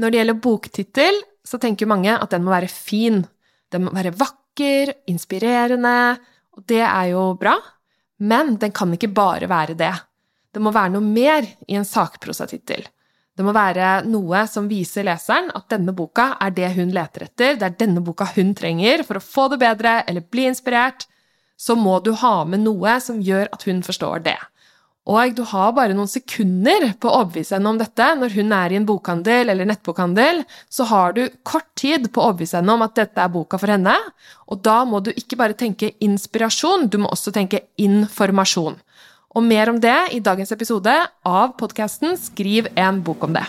Når det gjelder boktittel, så tenker mange at den må være fin. Den må være vakker, inspirerende, og det er jo bra, men den kan ikke bare være det. Det må være noe mer i en sakprosatittel. Det må være noe som viser leseren at denne boka er det hun leter etter, det er denne boka hun trenger for å få det bedre eller bli inspirert. Så må du ha med noe som gjør at hun forstår det. Og du har bare noen sekunder på å overbevise henne om dette. Når hun er i en bokhandel eller nettbokhandel, så har du kort tid på å overbevise henne om at dette er boka for henne. Og da må du ikke bare tenke inspirasjon, du må også tenke informasjon. Og mer om det i dagens episode av podkasten Skriv en bok om det.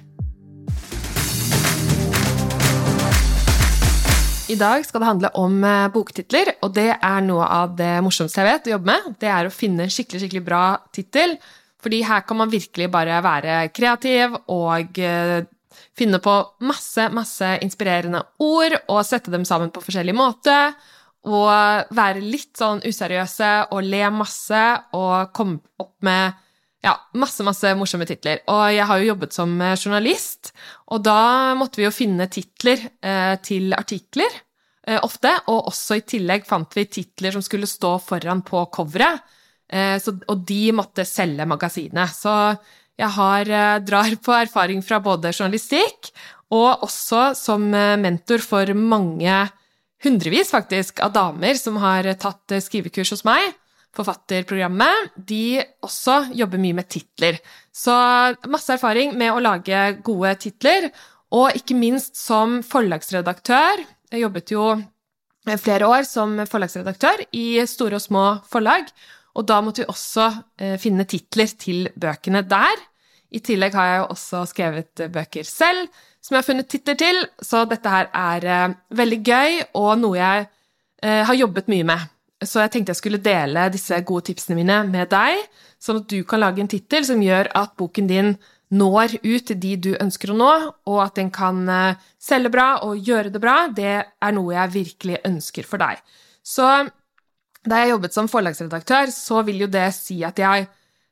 I dag skal det handle om eh, boktitler, og det er noe av det morsomste jeg vet å jobbe med. Det er å finne en skikkelig, skikkelig bra tittel, fordi her kan man virkelig bare være kreativ og eh, finne på masse, masse inspirerende ord og sette dem sammen på forskjellig måte. Og være litt sånn useriøse og le masse og komme opp med ja, masse, masse morsomme titler. Og jeg har jo jobbet som eh, journalist, og da måtte vi jo finne titler eh, til artikler eh, ofte. Og også i tillegg fant vi titler som skulle stå foran på coveret, og de måtte selge magasinet. Så jeg har, drar på erfaring fra både journalistikk og også som mentor for mange hundrevis faktisk av damer som har tatt skrivekurs hos meg forfatterprogrammet, de også jobber mye med titler. Så masse erfaring med å lage gode titler, og ikke minst som forlagsredaktør. Jeg jobbet jo flere år som forlagsredaktør i store og små forlag, og da måtte vi også eh, finne titler til bøkene der. I tillegg har jeg jo også skrevet bøker selv som jeg har funnet titler til, så dette her er eh, veldig gøy og noe jeg eh, har jobbet mye med. Så jeg tenkte jeg skulle dele disse gode tipsene mine med deg, sånn at du kan lage en tittel som gjør at boken din når ut til de du ønsker å nå, og at den kan eh, selge bra og gjøre det bra, det er noe jeg virkelig ønsker for deg. Så da jeg jobbet som forlagsredaktør, så vil jo det si at jeg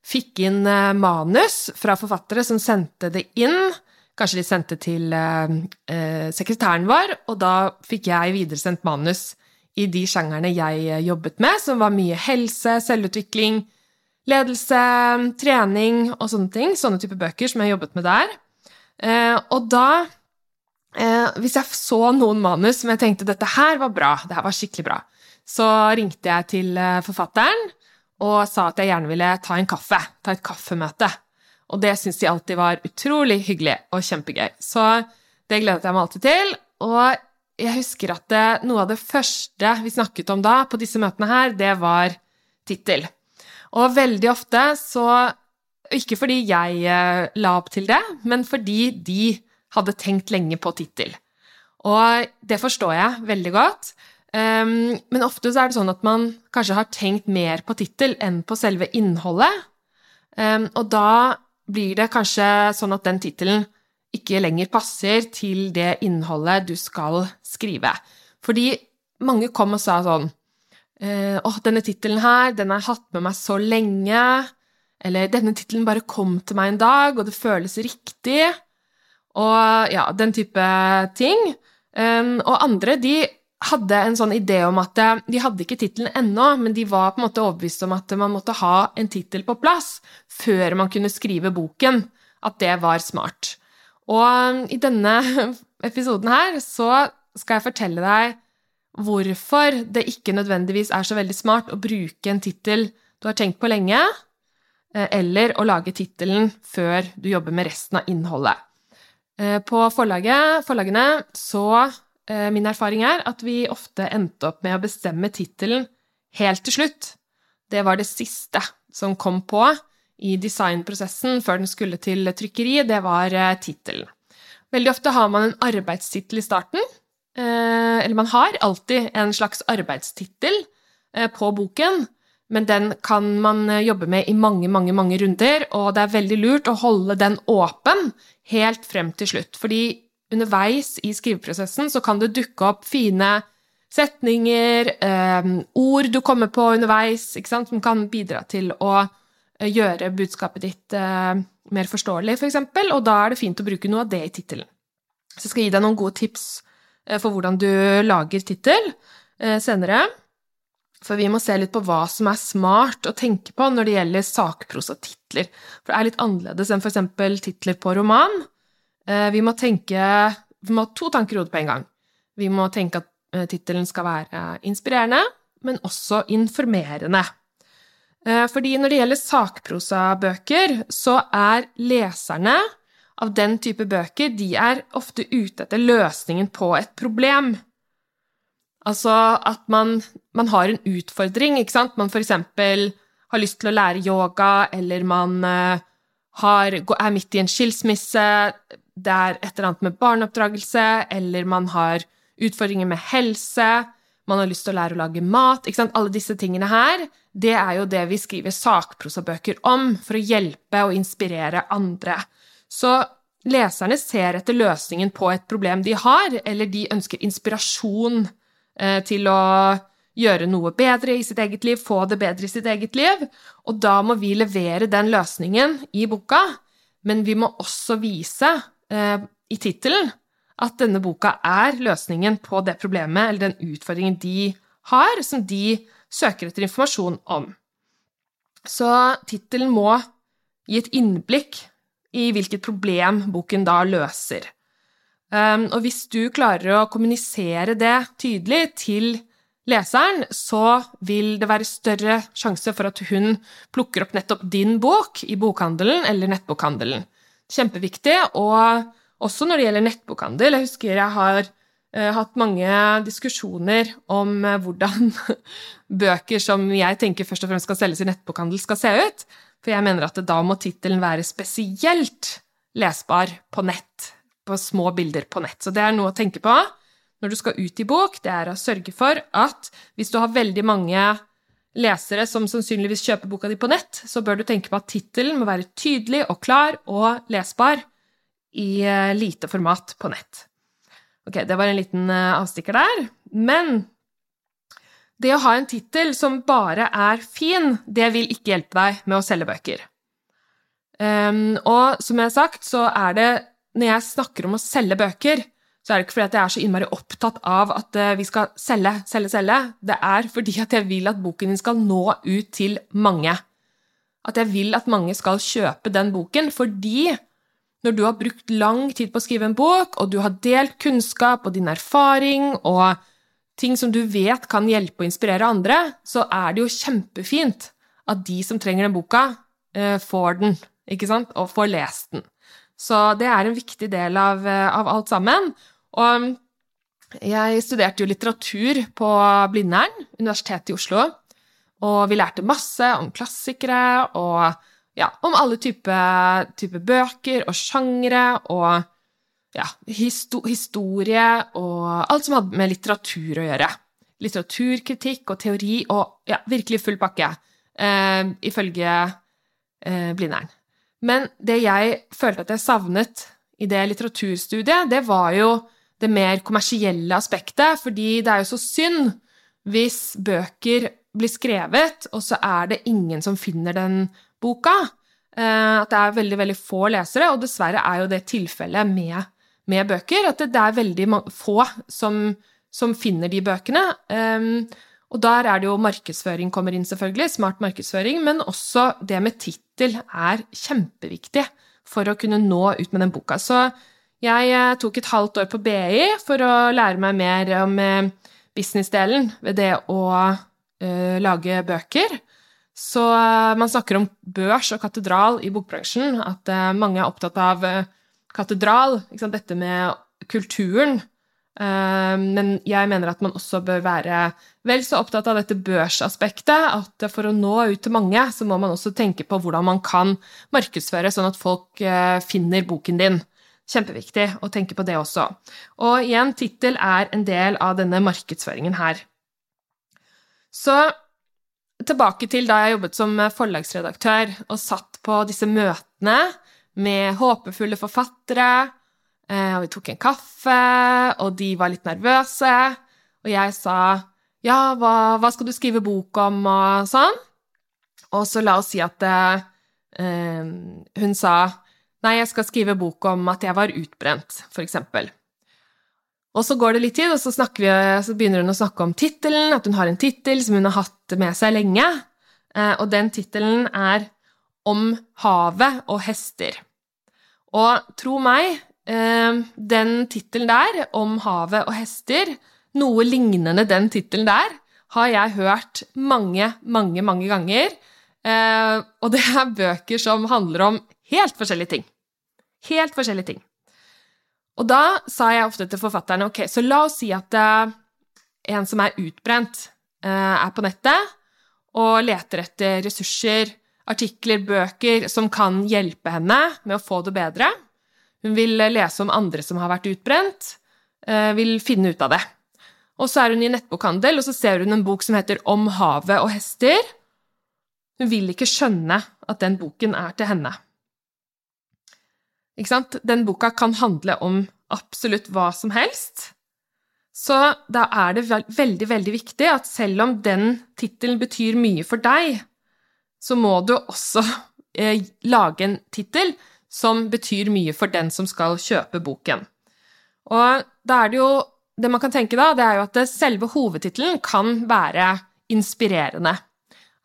fikk inn eh, manus fra forfattere som sendte det inn. Kanskje de sendte til eh, sekretæren vår, og da fikk jeg videresendt manus i de sjangerne jeg eh, jobbet med, som var mye helse, selvutvikling, ledelse, trening og sånne ting. Sånne type bøker som jeg jobbet med der. Eh, og da, eh, hvis jeg så noen manus som jeg tenkte dette her var bra, det her var skikkelig bra, så ringte jeg til forfatteren og sa at jeg gjerne ville ta en kaffe, ta et kaffemøte. Og det syntes de alltid var utrolig hyggelig og kjempegøy. Så det gledet jeg meg alltid til. Og jeg husker at det, noe av det første vi snakket om da, på disse møtene her, det var tittel. Og veldig ofte så Ikke fordi jeg eh, la opp til det, men fordi de hadde tenkt lenge på tittel. Og det forstår jeg veldig godt. Um, men ofte så er det sånn at man kanskje har tenkt mer på tittel enn på selve innholdet. Um, og da blir det kanskje sånn at den tittelen ikke lenger passer til det innholdet du skal skrive. Fordi mange kom og sa sånn Åh, Å, denne tittelen her, den har jeg hatt med meg så lenge. Eller denne tittelen bare kom til meg en dag, og det føles riktig. Og ja, den type ting. Um, og andre, de hadde en sånn idé om at eh, de hadde ikke tittelen ennå, men de var på en måte overbevist om at man måtte ha en tittel på plass før man kunne skrive boken. At det var smart. Og um, i denne episoden her så skal jeg fortelle deg hvorfor det ikke nødvendigvis er så veldig smart å bruke en tittel du har tenkt på lenge, eh, eller å lage tittelen før du jobber med resten av innholdet. Eh, på forlaget, forlagene så eh, Min erfaring er at vi ofte endte opp med å bestemme tittelen helt til slutt. Det var det siste som kom på i designprosessen før den skulle til trykkeri, det var eh, tittelen. Veldig ofte har man en arbeidstittel i starten, eller man har alltid en slags arbeidstittel på boken, men den kan man jobbe med i mange, mange, mange runder, og det er veldig lurt å holde den åpen helt frem til slutt. Fordi underveis i skriveprosessen så kan det dukke opp fine setninger, eh, ord du kommer på underveis, som kan bidra til å eh, gjøre budskapet ditt eh, mer forståelig, f.eks., for eksempel, og da er det fint å bruke noe av det i tittelen. Så jeg skal gi deg noen gode tips eh, for hvordan du lager tittel eh, senere. For vi må se litt på hva som er smart å tenke på når det gjelder sakprosatitler. For det er litt annerledes enn f.eks. titler på roman. Eh, vi må tenke Vi må ha to tanker i hodet på en gang. Vi må tenke at eh, tittelen skal være inspirerende, men også informerende. Eh, fordi når det gjelder sakprosabøker, så er leserne av den type bøker de er ofte ute etter løsningen på et problem. Altså at man, man, har en utfordring, ikke sant. Man eksempel har lyst til å lære yoga, eller man uh, har, er midt i en skilsmisse, det er et eller annet med barneoppdragelse, eller man har utfordringer med helse, man har lyst til å lære å lage mat ikke sant? Alle disse tingene her, det er jo det vi skriver sakprosabøker om, for å hjelpe og inspirere andre. Så leserne ser etter løsningen på et problem de har, eller de ønsker inspirasjon Eh, til å gjøre noe bedre i sitt eget liv, få det bedre i sitt eget liv. Og da må vi levere den løsningen i boka, men vi må også vise eh, i tittelen at denne boka er løsningen på det problemet eller den utfordringen de har, som de søker etter informasjon om. Så tittelen må gi et innblikk i hvilket problem boken da løser. Um, og hvis du klarer å kommunisere det tydelig til leseren, så vil det være større sjanse for at hun plukker opp nettopp din bok i bokhandelen eller nettbokhandelen. Kjempeviktig. Og også når det gjelder nettbokhandel. Jeg husker jeg har uh, hatt mange diskusjoner om uh, hvordan bøker som jeg tenker først og fremst skal selges i nettbokhandel, skal se ut. For jeg mener at da må tittelen være spesielt lesbar på nett på små bilder på nett. Så det er noe å tenke på når du skal ut i bok, det er å sørge for at hvis du har veldig mange lesere som sannsynligvis kjøper boka di på nett, så bør du tenke på at tittelen må være tydelig og klar og lesbar i eh, lite format på nett. Ok, det var en liten eh, avstikker der. Men det å ha en tittel som bare er fin, det vil ikke hjelpe deg med å selge bøker. Um, og som jeg har sagt, så er det når jeg snakker om å selge bøker, så er det ikke fordi at jeg er så innmari opptatt av at eh, vi skal selge, selge, selge. Det er fordi at jeg vil at boken din skal nå ut til mange. At jeg vil at mange skal kjøpe den boken, fordi når du har brukt lang tid på å skrive en bok, og du har delt kunnskap og din erfaring og ting som du vet kan hjelpe og inspirere andre, så er det jo kjempefint at de som trenger den boka, eh, får den, ikke sant, og får lest den. Så det er en viktig del av, eh, av alt sammen. Og jeg studerte jo litteratur på Blindern, Universitetet i Oslo, og vi lærte masse om klassikere og ja, om alle typer type bøker og sjangere og ja, histo historie og alt som hadde med litteratur å gjøre. Litteraturkritikk og teori og ja, virkelig full pakke, eh, ifølge eh, Blindern. Men det jeg følte at jeg savnet i det litteraturstudiet, det var jo det mer kommersielle aspektet, fordi det er jo så synd hvis bøker blir skrevet, og så er det ingen som finner den boka. Eh, at det er veldig, veldig få lesere, og dessverre er jo det tilfellet med, med bøker. At det, er veldig få som, som finner de bøkene. Um, og der er det jo markedsføring kommer inn, selvfølgelig, smart markedsføring, men også det med tittel er kjempeviktig for å kunne nå ut med den boka. Så jeg eh, tok et halvt år på BI for å lære meg mer om eh, businessdelen ved det å uh, lage bøker. Så uh, man snakker om børs og katedral i bokbransjen, at uh, mange er opptatt av katedral, dette med kulturen. Eh, men jeg mener at man også bør være vel så opptatt av dette børsaspektet, at for å nå ut til mange, så må man også tenke på hvordan man kan markedsføre, sånn at folk eh, finner boken din. Kjempeviktig å tenke på det også. Og igjen, tittel er en del av denne markedsføringen her. Så tilbake til da jeg jobbet som forlagsredaktør og satt på disse møtene med håpefulle forfattere Eh, og vi tok en kaffe, og de var litt nervøse. Og jeg sa ja, hva, hva skal du skrive bok om, og sånn? Og så la oss si at eh, hun sa nei, jeg skal skrive bok om at jeg var utbrent, for eksempel. Og så går det litt tid, og så, vi, så begynner hun å snakke om tittelen, at hun har en tittel som hun har hatt med seg lenge, eh, og den tittelen er Om havet og hester. Og tro meg, Ehm, den tittelen der, om havet og hester, noe lignende den tittelen der, har jeg hørt mange, mange, mange ganger. Ehm, og det er bøker som handler om helt forskjellige ting. Helt forskjellige ting. Og da sa jeg ofte til forfatterne ok, så la oss si at uh, en som er utbrent, uh, er på nettet og leter etter ressurser, artikler, bøker som kan hjelpe henne med å få det bedre. Hun vil lese om andre som har vært utbrent, eh, vil finne ut av det. Og så er hun i nettbokhandel, og så ser hun en bok som heter Om havet og hester. Hun vil ikke skjønne at den boken er til henne. Ikke sant? Den boka kan handle om absolutt hva som helst. Så da er det veldig, veldig viktig at selv om den tittelen betyr mye for deg, så må du også eh, lage en tittel som betyr mye for den som skal kjøpe boken. Og da er det jo Det man kan tenke da, det er jo at selve hovedtittelen kan være inspirerende.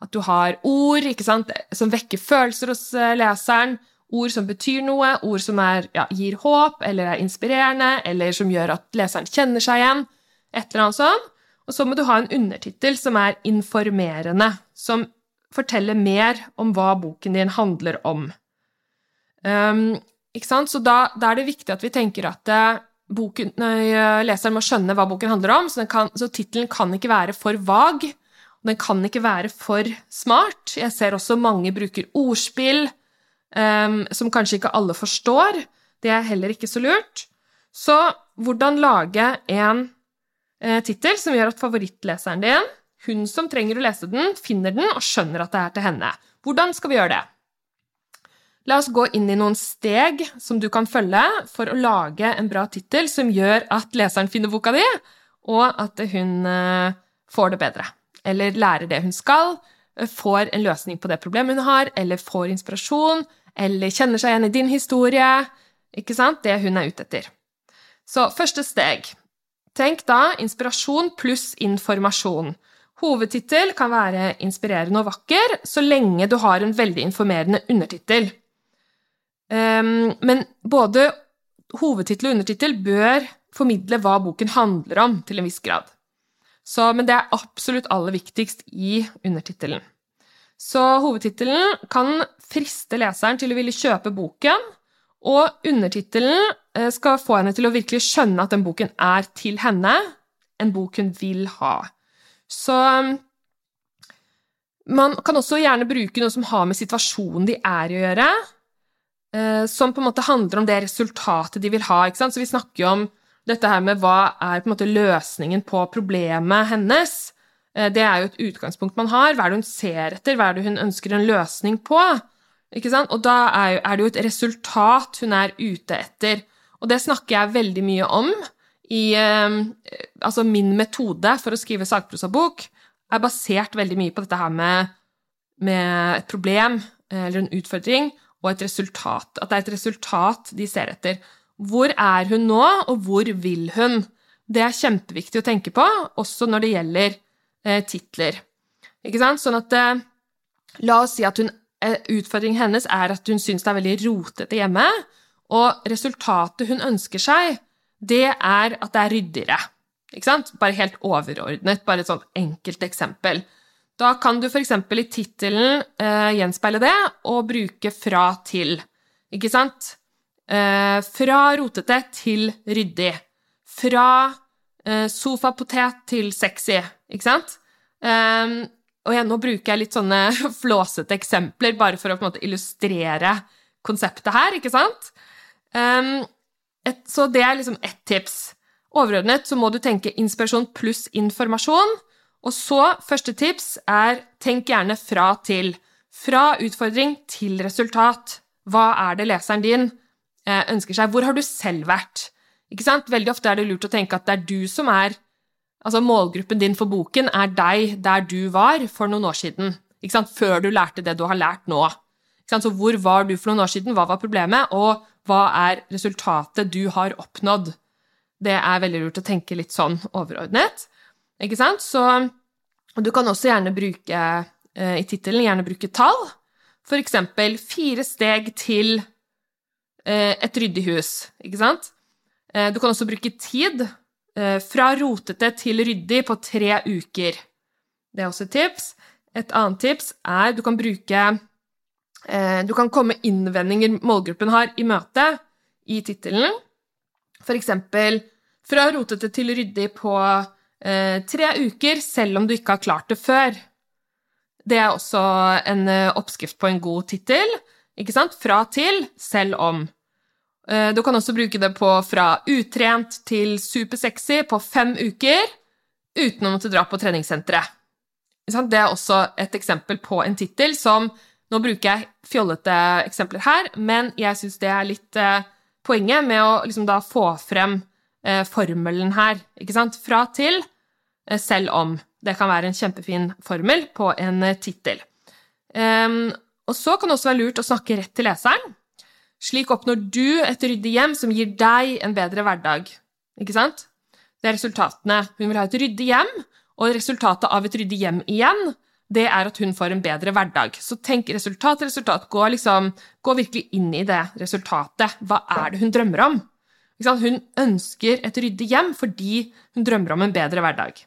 At du har ord sant, som vekker følelser hos eh, leseren, ord som betyr noe, ord som er, ja, gir håp eller er inspirerende, eller som gjør at leseren kjenner seg igjen. Et eller annet sånt. Og så må du ha en undertittel som er informerende, som forteller mer om hva boken din handler om. Um, ikke sant? Så da, da, er det viktig at vi tenker at uh, boken, uh, leseren må skjønne hva boken handler om, så, kan, så tittelen kan ikke være for vag. Og den kan ikke være for smart. Jeg ser også mange bruker ordspill som kanskje ikke alle forstår. Det er heller ikke så lurt. Så hvordan lage en eh, tittel som gjør at favorittleseren din, hun som trenger å lese den, finner den og skjønner at det er til henne? Hvordan skal vi gjøre det? La oss gå inn i noen steg som du kan følge for å lage en bra tittel som gjør at leseren finner boka di, og at hun eh, får det bedre. Eller lærer det hun skal, eh, får en løsning på det problemet hun har, eller får inspirasjon, eller kjenner seg igjen i din historie. Ikke sant? Det hun er ute etter. Så første steg. Tenk da inspirasjon pluss informasjon. Hovedtittel kan være inspirerende og vakker, så lenge du har en veldig informerende undertittel. Um, men både hovedtittel og undertittel bør formidle hva boken handler om, til en viss grad. Så, men det er absolutt aller viktigst i undertittelen. Så hovedtittelen kan friste leseren til å ville kjøpe boken, og undertittelen eh, skal få henne til å virkelig skjønne at den boken er til henne, en bok hun vil ha. Så man kan også gjerne bruke noe som har med situasjonen de er i å gjøre. Eh, som på en måte handler om det resultatet de vil ha. Så vi snakker jo om dette her med hva er på en måte løsningen på problemet hennes. Eh, det er jo et utgangspunkt man har. Hva er det hun ser etter? Hva er det hun ønsker en løsning på? Ikke sant? Og da er, det jo et resultat hun er ute etter. Og det snakker jeg veldig mye om i eh, Altså, min metode for å skrive sakprosabok er basert veldig mye på dette her med, med et problem eller en utfordring og et resultat. At det er et resultat de ser etter. Hvor er hun nå, og hvor vil hun? Det er kjempeviktig å tenke på, også når det gjelder eh, titler. Ikke sant? Sånn at eh, La oss si at hun, eh, utfordringen hennes er at hun syns det er veldig rotete hjemme, og resultatet hun ønsker seg, det er at det er ryddigere. Ikke sant? Bare helt overordnet, bare et sånt enkelt eksempel. Da kan du f.eks. i tittelen eh, gjenspeile det og bruke fra til. Ikke sant? Eh, fra rotete til ryddig. Fra eh, sofapotet til sexy, ikke sant? Um, og jeg, nå bruker jeg litt sånne flåsete eksempler bare for å på en måte illustrere konseptet her, ikke sant? Um, et, så det er liksom ett tips. Overordnet så må du tenke inspirasjon pluss informasjon. Og så, første tips er tenk gjerne fra til. Fra utfordring til resultat. Hva er det leseren din eh, ønsker seg? Hvor har du selv vært? Ikke sant? Veldig ofte er det lurt å tenke at det er du som er Altså, målgruppen din for boken er deg der du var for noen år siden. Ikke sant? Før du lærte det du har lært nå. Ikke sant? Så hvor var du for noen år siden? Hva var problemet? Og hva er resultatet du har oppnådd? Det er veldig lurt å tenke litt sånn overordnet. Ikke sant? Så du kan også gjerne bruke eh, i tittelen gjerne bruke tall. For eksempel fire steg til eh, et ryddig hus. Ikke sant? Eh, du kan også bruke tid. Eh, fra rotete til ryddig på tre uker. Det er også et tips. Et annet tips er du kan bruke eh, Du kan komme innvendinger målgruppen har, i møte i tittelen. Eksempel fra rotete til ryddig på tre uker, selv om du ikke har klart det før. Det er også en oppskrift på en god tittel. Fra til, selv om. Eh, du kan også bruke det på fra utrent til supersexy på fem uker uten å måtte dra på treningssenteret. Det er også et eksempel på en tittel som Nå bruker jeg fjollete eksempler her, men jeg syns det er litt eh, poenget med å liksom få frem eh, formelen her. Fra til, selv om. Det kan være en kjempefin formel på en tittel. Um, og så kan det også være lurt å snakke rett til leseren. Slik oppnår du et ryddig hjem som gir deg en bedre hverdag. Ikke sant? Det er resultatene. Hun vil ha et ryddig hjem, og resultatet av et ryddig hjem igjen, det er at hun får en bedre hverdag. Så tenk resultat, resultat. Gå, liksom, gå virkelig inn i det resultatet. Hva er det hun drømmer om? Hun ønsker et ryddig hjem fordi hun drømmer om en bedre hverdag.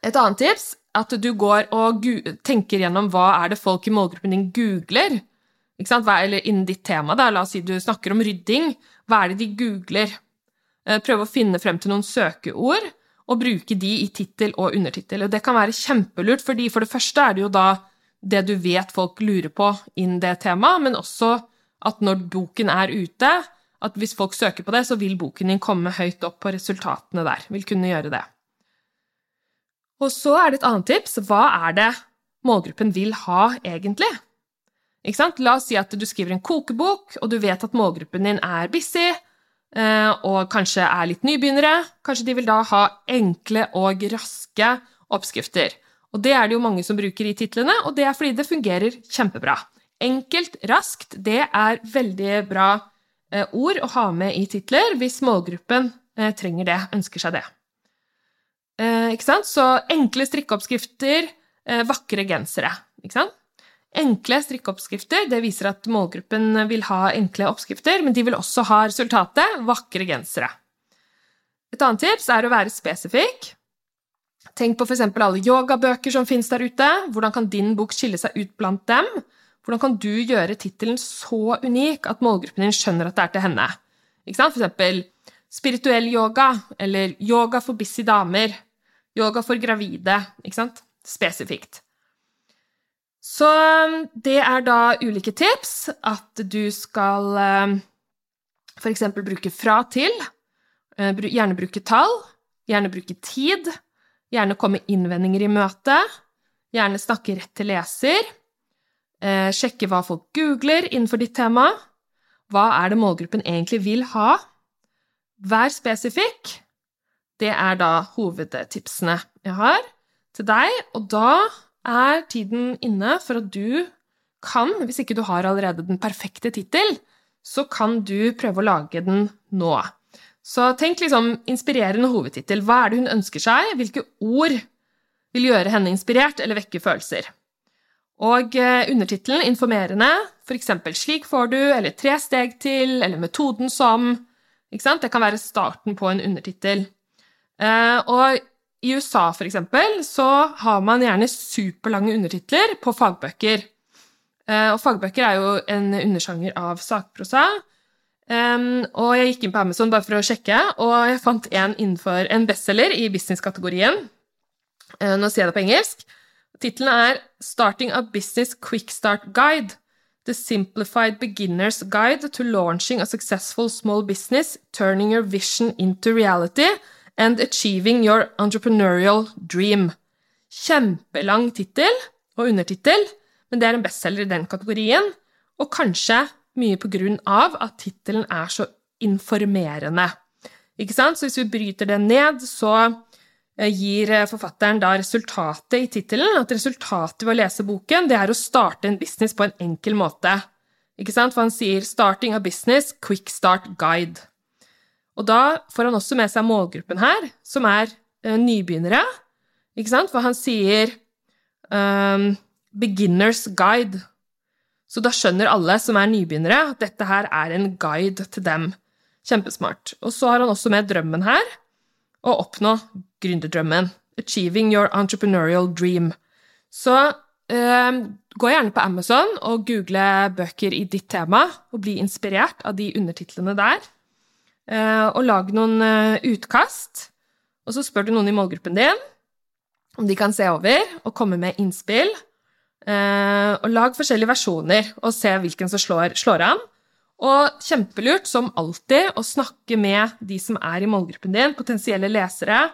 Et annet tips er at du går og tenker gjennom hva er det folk i målgruppen din googler eller innen ditt tema, da, la oss si du snakker om rydding, hva er det de googler? Eh, prøve å finne frem til noen søkeord og bruke de i tittel og undertittel. Og det kan være kjempelurt, fordi for det første er det jo da det du vet folk lurer på innen det temaet, men også at når boken er ute, at hvis folk søker på det, så vil boken din komme høyt opp på resultatene der. Vil kunne gjøre det. Og så er det et annet tips. Hva er det målgruppen vil ha, egentlig? La oss si at du skriver en kokebok, og du vet at målgruppen din er busy eh, og kanskje er litt nybegynnere. Kanskje de vil da ha enkle og raske oppskrifter. Og det er det jo mange som bruker i titlene, og det er fordi det fungerer kjempebra. Enkelt, raskt, det er veldig bra eh, ord å ha med i titler hvis målgruppen eh, trenger det, ønsker seg det. Ikke sant? Så enkle strikkeoppskrifter, vakre gensere. Ikke sant? Enkle strikkeoppskrifter det viser at målgruppen vil ha enkle oppskrifter, men de vil også ha resultatet vakre gensere. Et annet tips er å være spesifikk. Tenk på f.eks. alle yogabøker som finnes der ute. Hvordan kan din bok skille seg ut blant dem? Hvordan kan du gjøre tittelen så unik at målgruppen din skjønner at det er til henne? For eksempel spirituell yoga, eller yoga for busy damer, yoga for gravide. Spesifikt. Så um, det er da ulike tips. At du skal um, f.eks. bruke fra til. Uh, gjerne bruke tall. Gjerne bruke tid. Gjerne komme innvendinger i møte. Gjerne snakke rett til leser. Sjekke hva folk googler innenfor ditt tema. Hva er det målgruppen egentlig vil ha? Vær spesifikk. Det er da hovedtipsene jeg har til deg, og da er tiden inne for at du kan, hvis ikke du har allerede den perfekte tittel, så kan du prøve å lage den nå. Så tenk liksom inspirerende hovedtittel. Hva er det hun ønsker seg? Hvilke ord vil gjøre henne inspirert eller vekke følelser? Og eh, undertittelen informerende, f.eks. 'Slik får du', eller 'Tre steg til', eller 'Metoden som'. Det kan være starten på en undertittel. Eh, og i USA, for eksempel, så har man gjerne superlange undertitler på fagbøker. Eh, og fagbøker er jo en undersjanger av sakprosa. Og jeg gikk inn på Amazon bare for å sjekke, og jeg fant en innenfor en bestselger i business-kategorien. Uh, nå sier jeg det på engelsk. Tittelen er 'Starting a Business Quick Start Guide'. The Simplified Beginner's Guide to Launching a Successful Small Business, Turning Your Vision into Reality and Achieving Your Entrepreneurial Dream. Kjempelang tittel og undertittel, men det er en bestselger i den kategorien, og kanskje mye på grunn av at tittelen er så informerende. Ikke sant? Så hvis vi bryter det ned, så eh, gir eh, forfatteren da resultatet i tittelen. At resultatet ved å lese boken, det er å starte en business på en enkel måte. Ikke sant? For han sier 'Starting a business, quick start guide'. Og da får han også med seg målgruppen her, som er uh, nybegynnere. Ikke sant? For han sier um, 'beginner's guide'. Så da skjønner alle som er nybegynnere, at dette her er en guide til dem. Kjempesmart. Og så har han også med drømmen her. Å oppnå gründerdrømmen. Achieving your entrepreneurial dream. Så um, gå gjerne på Amazon og google bøker i ditt tema, og bli inspirert av de undertitlene der. Eh, og lag noen eh, utkast. Og så spør du noen i målgruppen din om de kan se over og komme med innspill. Uh, og lag forskjellige versjoner og se hvilken som slår, slår, an. Og kjempelurt, som alltid, å snakke med de som er i målgruppen din, potensielle lesere,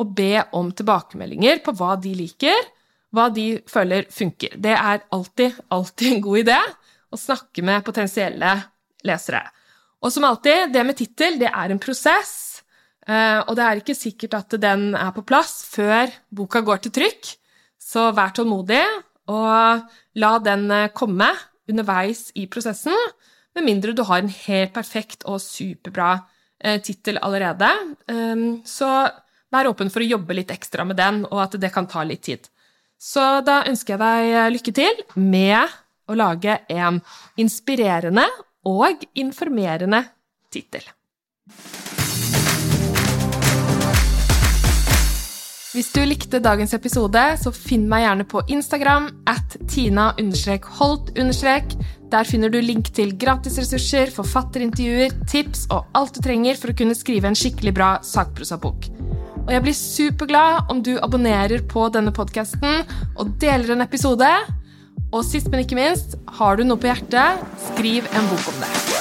og be om tilbakemeldinger på hva de liker, hva de føler funker. Det er alltid, alltid en god idé å snakke med potensielle lesere. Og som alltid, det med tittel, det er en prosess. Uh, og det er ikke sikkert at den er på plass før boka går til trykk, så vær tålmodig og la den eh, komme underveis i prosessen, med mindre du har en helt perfekt og superbra eh, tittel allerede. Um, så vær åpen for å jobbe litt ekstra med den, og at det kan ta litt tid. Så da ønsker jeg deg eh, lykke til med å lage en inspirerende og informerende tittel. Hvis du likte dagens episode, så finn meg gjerne på Instagram at tina-holt. Der finner du link til gratisressurser, forfatterintervjuer, tips og alt du trenger for å kunne skrive en skikkelig bra sakprosabok. Og jeg blir superglad om du abonnerer på denne podkasten og deler en episode. Og sist, men ikke minst, har du noe på hjertet, skriv en bok om det.